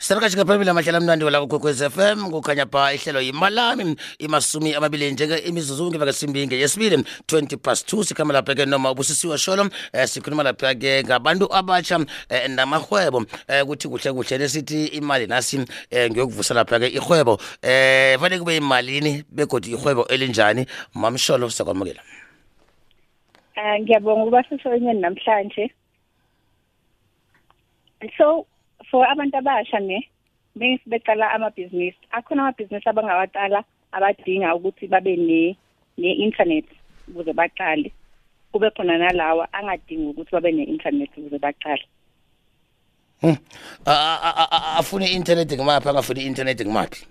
Sirakashika phambili amahlala amnandi wala f m kukhanya pha ihlelo yimalami imasumi amabili njenge imizuzu ngemva kwesimbi ngeyesibili 20 past 2 sikhamba lapha ke noma ubusisiwe sholo eh, sikhuluma lapha ke ngabantu abatsha eh, namahwebo eh, kuthi kuhle kuhle lesithi imali nasi eh, ngiyokuvusa lapha ke ihwebo eh fane kube imalini begodi ihwebo elinjani? Mamsholo sakwamukela ngiyabonga ukuba sisoyini namhlanje. So for abantu abasha ne bese beqala amabhizinisi. Akhona amabhizinisi abangawaqala abadinga ukuthi babe ne ne internet ukuze baqale. Kube khona nalawa angadingi ukuthi babe ne internet ukuze baqale. Hmm. Afune i-internet ngimaphi angafuni i-internet ngimaphi?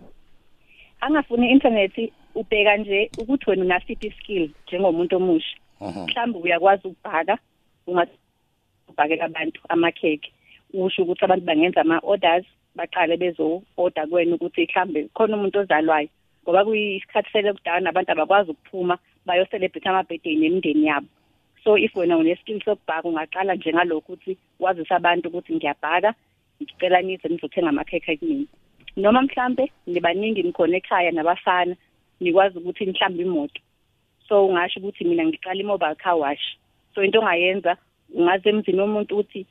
Angafuni internet ubheka nje ukuthi wena unasiphi skill njengomuntu omusha. Mhm. mhlawumbe uyakwazi ukubhaka ungabhakela abantu amakhekhe. Usho ukuthi abantu bangenza ama-orders baqale bezo-order kuwena ukuthi mhlawumbe khona umuntu ozalwayo. Ngoba kuyisikhathi se-lockdown abantu abakwazi ukuphuma bayoselebrate ama-birthday nemindeni yabo. So if wena une-skill sokubhaka ungaqala njengalokhu ukuthi wazise abantu ukuthi ngiyabhaka ngicela nize nizothenga amakhekhe kumina noma mhlambe nibaningi nikhona ekhaya nabafana nikwazi ukuthi mhlambe imoto. So ungasho ukuthi mina ngiqala i-mobile car wash. So into ongayenza ungaze emzini womuntu ukuthi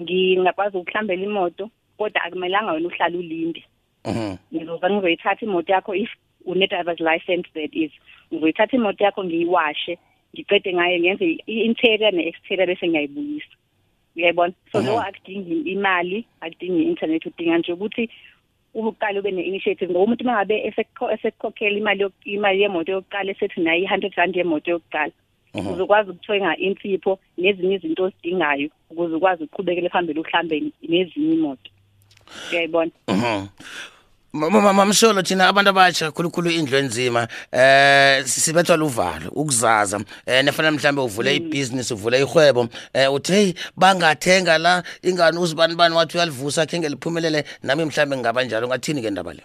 ngingakwazi ukuhlambela imoto kodwa akumelanga wena uhlale ulinde Mhm. ngizoza ngizoyithatha imoto yakho if une-driver's license that is ngizoyithatha imoto yakho ngiyiwashe ngicede ngayo ngenze i-interior ne-exterior bese ngiyayibuyisa uyayibona so Mhm. lokho akudingi imali akudingi i-internet udinga nje ukuthi uqale ube ne-initiative ngoba umuntu uma ngabe esekukhokhela imali imali yemoto yokuqala esethi nayo i-hundred rand yemoto yokuqala Mhm. Uzokwazi ukuthenga insipho nezinye izinto ozidingayo ukuze ukwazi ukuqhubekele phambili uhlambe nezinye imoto. Uyayibona? Mhm. Ma- ma- mamsholo thina abantu abatsha khulukhulu indlu enzima eh sibethwa luvalo ukuzaza. Eh nefana mhlambe uvule ibhizinisi uvule ihwebo eh uthi hey bangathenga la ingani uzibani bani wathi uyalivusa khe ngeliphumelele nami mhlambe ngingaba njalo ngathini ke ndaba le?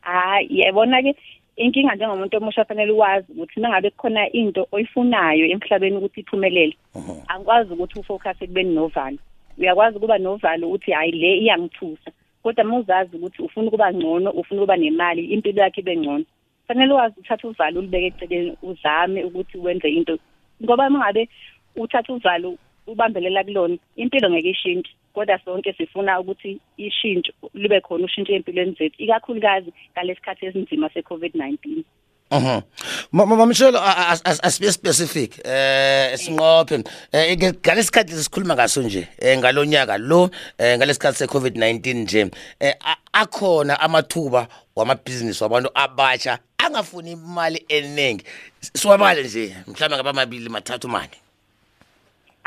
Hayi yabona ke inkinga njengomuntu omusha fanele ukwazi ukuthi nangabe kukhona into oyifunayo emhlabeni ukuthi iphumelele Mhm. angikwazi ukuthi ufocus ekubeni novalo. Uyakwazi ukuba novalo uthi hayi le iyangithusa. Kodwa uma uzazi ukuthi ufuna ukuba ngcono ufuna ukuba nemali impilo yakhe ibe ngcono fanele wazi uthatha uvalo ulibeke eceleni uzame ukuthi wenze into. Ngoba uma ngabe uthatha uvalo ubambelela kulona impilo ngeke ishintshe kodwa sonke sifuna ukuthi ishintsho libe khona ushintsho empilweni zethu ikakhulukazi ngalesikhathi esinzima se-covid-19 Mhm. Ma- ma- Mamsholo a- a- as- asibe specific eh sinqophe. Eh ngalesikhathi sikhuluma ngaso nje eh ngalonyaka lo eh ngalesikhathi se-COVID-19 nje akhona amathuba wamabhizinisi wabantu abatsha angafuni imali eningi. Siwabale nje mhlawumbe ngaba mabili mathathu mani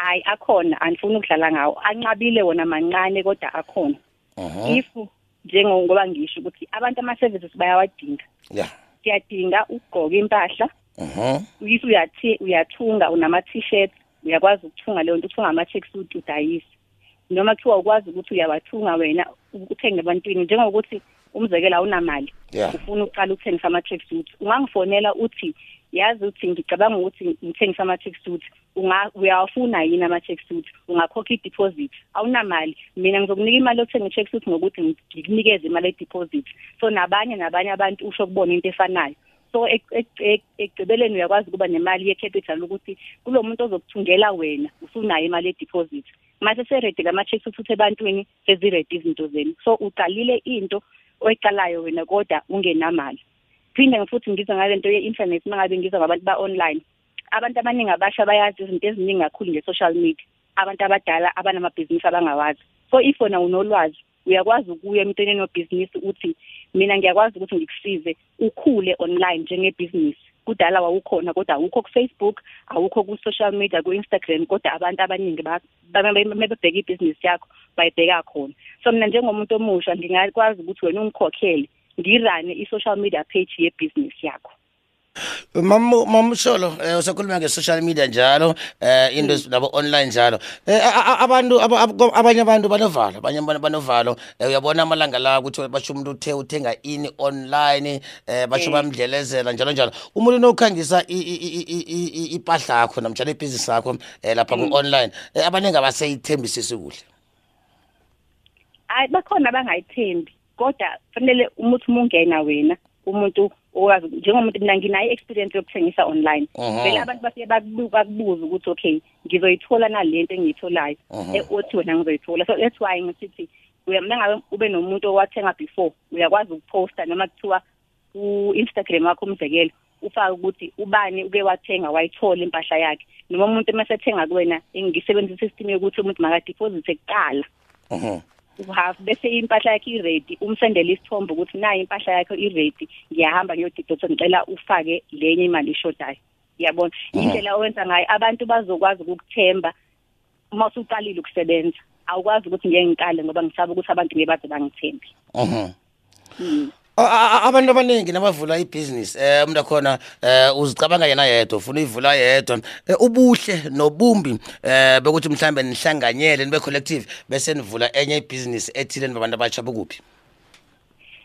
hayi akhona andifuni ukudlala ngawo. Anqabile wona mancane kodwa akhona. Mhm. if njengoba ngisho ukuthi abantu ama-services bayawadinga. Yeah. Siyadinga ukugqoka impahla. Mhm. if uyathi uyathunga unama-t-shirt uyakwazi ukuthunga leyo nto uthunga ama-checksuit udayise. Noma kuthiwa ukwazi ukuthi uyawathunga wena uthenge ebantwini njengokuthi umzekelo awunamali. Yeah. ufuna ukuqala ukuthengisa ama-tracksuit ungangifonela uthi yazi ukuthi ngicabanga ukuthi ngithengisa ama-tracksuit unga- uyawafuna yini ama-tracksuit ungakhokha i-deposit? Awunamali. Mina ngizokunika imali yokuthenga i-tracksuit ngokuthi ngikunikeze imali ye-deposit. So nabanye nabanye abantu usho kubona into efanayo. So ek- ek- ek- ekugqibeleni uyakwazi ukuba nemali ye-capital ukuthi kulo muntu ozokuthungela wena usunayo imali ye-deposit. Mase seredi lama-checks uthuthe ebantwini seziredi izinto zenu. So uqalile into oyiqalayo wena kodwa ungenamali. Phinde futhi ngize ngale nto ye-internet uma ngabe ngiza ngabantu ba-online. Abantu abaningi abasha bayazi izinto eziningi kakhulu nge-social media abantu abadala abanamabhizinisi abangawazi. So if wona unolwazi uyakwazi ukuya emntweneni webhizinisi uthi mina ngiyakwazi ukuthi ngikusize ukhule online njengebhizinisi kudala wawukhona kodwa awukho ku-facebook awukho ku-social media ku-instagram kodwa abantu abaningi ba- ba- ba- ma bebheka ibhizinisi yakho bayibheka khona. So mina njengomuntu omusha ngingakwazi ukuthi wena ungikhokhele ngirane i-social media page yebhizinisi yakho? Mam mamsholo eh usakhuluma nge-social media njalo eh into ezi- nabo online njalo. Eh a- a- abantu aba- aba- abanye abantu banovalo abanye abantu banovalo. Eh, uyabona amalanga la ukuthi basho umuntu uthe uthenga ini online eh basho Eh. bamdlelezela njalo njalo. Umuntu nokhangisa i- i- i- i- i- i- ipahla yakho namtjalo ibhizinisi yakho eh lapha ku online eh abaningi abaseyithembisisi kuhle. Hayi bakhona abangayithembi. Kodwa fanele umuthi umungena wena umuntu owazi njengomuntu mina nginayo experience yokuthengisa online. Vele abantu bafike bakubuka kubuza ukuthi okay ngizoyithola nalento engiyitholayo? Mhm. eh, othi wena ngizoyithola. So that's why ngisithi mina ngabe ube nomuntu owathenga before uyakwazi ukuposta noma kuthiwa ku-Instagram wakho umzekelo ufake ukuthi ubani uke wathenga wayithola impahla yakhe. Noma umuntu masethenga kuwena ngisebenzisa isystem yokuthi umuntu makadeposit kuqala. Mhm. half bese impahla yakhe i-ready. Umsendele isithombe ukuthi nayi impahla yakhe i-ready. Ngiyahamba ngiyodidotha ngicela ufake lenye imali eshodayo. Yabona? Indlela owenza ngayo abantu bazokwazi ukukuthemba. Uma usuqalile ukusebenza awukwazi ukuthi ngeke ngiqale ngoba ngisaba ukuthi abantu ngeke baze bangithembe. Mhm. Abantu abaningi nabavula ibhizinisi eh umuntu akhona eh uzicabanga yena yedwa ufuna uyivula yedwa Eh, ubuhle nobumbi eh bekuthi mhlambe nihlanganyele nibe collective bese nivula enye ibhizinisi ethile nibabantu abatsha bokuphi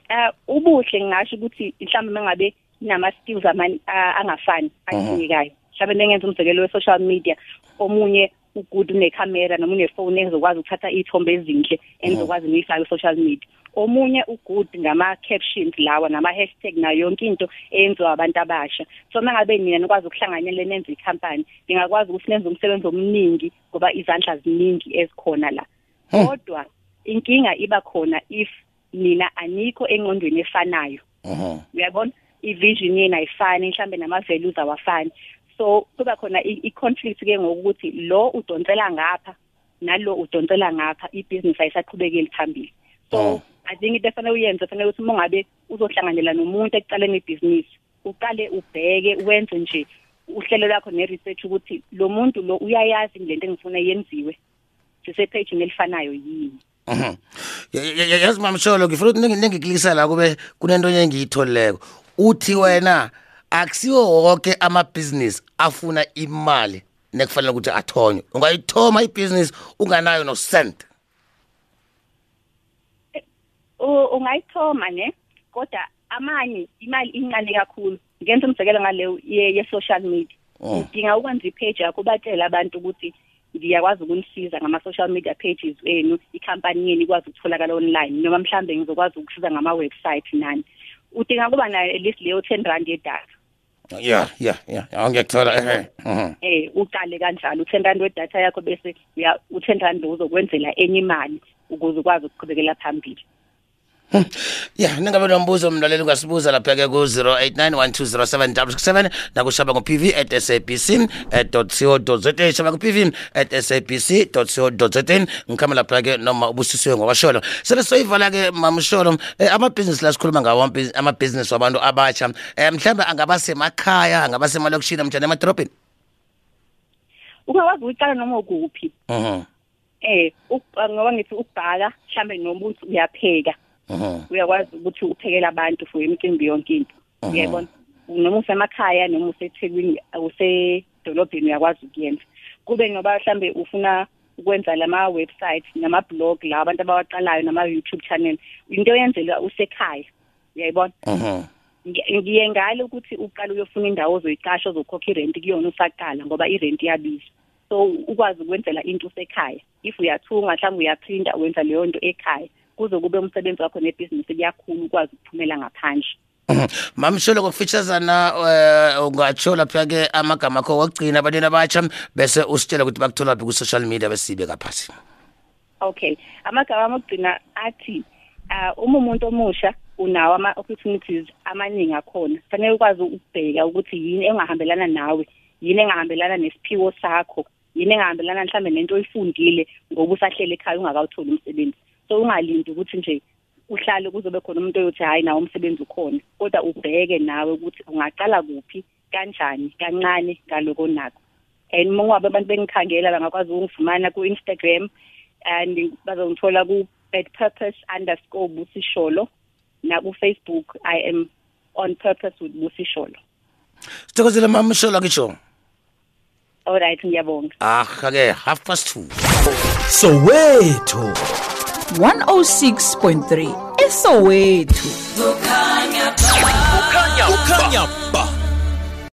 eh ubuhle ngingasho ukuthi mhlawumbe mengabe inama skills amani angafani adingekayo mhlawumbe mengenza umzekelo we social media omunye ugood unecamera noma unefone ezokwazi ukuthatha iy'thombe ezinhle engizokwazi ngiyifake ku-social media. Omunye ugood ngama-captions lawa nama-hashtag nayo yonke into eyenziwa abantu abasha. So uma ngabe nina nikwazi ukuhlanganyela nenze ikhampani ningakwazi ukuthi nenze umsebenzi omningi ngoba izandla ziningi ezikhona la. Hmm. kodwa inkinga iba khona if nina anikho engqondweni efanayo. Mhm. uyabona? I-vision yenu ayifani mhlambe nama-values awafani. So kuba khona i-conflict ke ngokuthi lo udonsela ngapha nalo udonsela ngapha ibhizinisi ayisaqhubekeli phambili so Oh. i think into efanele uyenze fanele ukuthi uma ngabe uzohlanganyela nomuntu ekuqaleni ibhizinisi uqale ubheke wenze nje uhlelo lwakho ne-research ukuthi lo muntu lo uyayazi lento engifuna yenziwe sisephejini elifanayo yini Mhm. Ya- ya- ya- yazi mamsholo ngifuna ukuthi ningi- ningiklikisa la kube kunento enye engiyitholileko uthi wena akusiwo wonke amabhizinisi afuna imali nekufanele ukuthi athonywe. Ungayithoma ibhizinisi unganayo no-cent U- ungayithoma ne kodwa amanye imali incane kakhulu. Ngenza umzekelo ngaleyo ye- ye-social media. Oh. udinga ukwenza ipage yakho ubatshele abantu ukuthi ngiyakwazi ukunisiza ngama-social media pages enu ikhampani yenu ikwazi ukutholakala online noma mhlambe ngizokwazi ukusiza ngama-website nani. Udinga kuba nayo at least leyo ten rand yedatha. Ya ya ya ya, ngiyakuthola ehe mhm. eh uqale kanjalo u-ten rand wedatha yakho bese uya u-ten rand lo uzokwenzela enye imali ukuze ukwazi ukuqhubekela phambili. Ya ningabe nombuzo mlaleli ungasibuza lapha-ke ku-089 1207667 nakushaba ngo-pv at sabc co za shaba ku-pv at sabc co za ngikhamba lapha-ke noma ubusisiwe ngokwasholo. Sele soyivala-ke mamsholo eh, amabhizinisi la sikhuluma ngawo amabhiz- amabhizinisi wabantu abatsha. Um mhlawumbe angaba semakhaya angaba semalokishini mjani emadorobheni? Ungakwazi ukuqala noma ukuphi? Mhm, eh uk- ngoba ngithi ukubhaka mhlambe noma uthi uyapheka. mhm, uyakwazi ukuthi uphekele abantu for imicimbi yonke into. Mhm. uyayibona? Noma usemakhaya noma usethekwini usedolobheni uyakwazi ukuyenza. Kube noba mhlambe ufuna ukwenza lama website nama blog la abantu abawaqalayo nama YouTube channel into yenzela usekhaya. Uyayibona? Mhm. Ngi- ngiye ngale ukuthi uqala uyofuna indawo ozoyiqasha ozokhokha irent kuyona usaqala ngoba irent iyabiza so ukwazi ukwenzela into usekhaya. If uyathunga mhlawumbe uyaprinta wenza leyo nto ekhaya. Kuze kube umsebenzi wakho nebhizinisi kuyakhulu ukwazi ukuphumela ngaphandle. Mhm. mamsholo ngokufitshazana eh, ungatsho lapha-ke amagama akho wokugcina abantwana abatsha bese usitshela ukuthi bakuthola phi ku-social media besibe kaphasi okay. Amagama ami okugcina athi uh, uma umuntu omusha unawo ama-opportunities amaningi akhona. Fanele ukwazi ukubheka ukuthi yini engahambelana nawe yini engahambelana nesiphiwo sakho yini engahambelana mhlawumbe nento oyifundile ngoba usahlele ekhaya ungakawutholi umsebenzi. So ungalindi ukuthi nje uhlale kuzobe khona umuntu oyothi hhayi nawo umsebenzi ukhona kodwa ubheke nawe ukuthi ungaqala kuphi kanjani kancane ngaloko onakho and uma ngabe abantu bengikhangela bangakwazi ukungifumana ku-instagram and bazongithola ku-at purpose underscore busisholo naku-facebook i am on purpose with busisholo sithokozele mamsholo akitsho? All right ngiyabonga. Aha-ke half past two. Soweto. 106.3 esowethu. Kukhanya.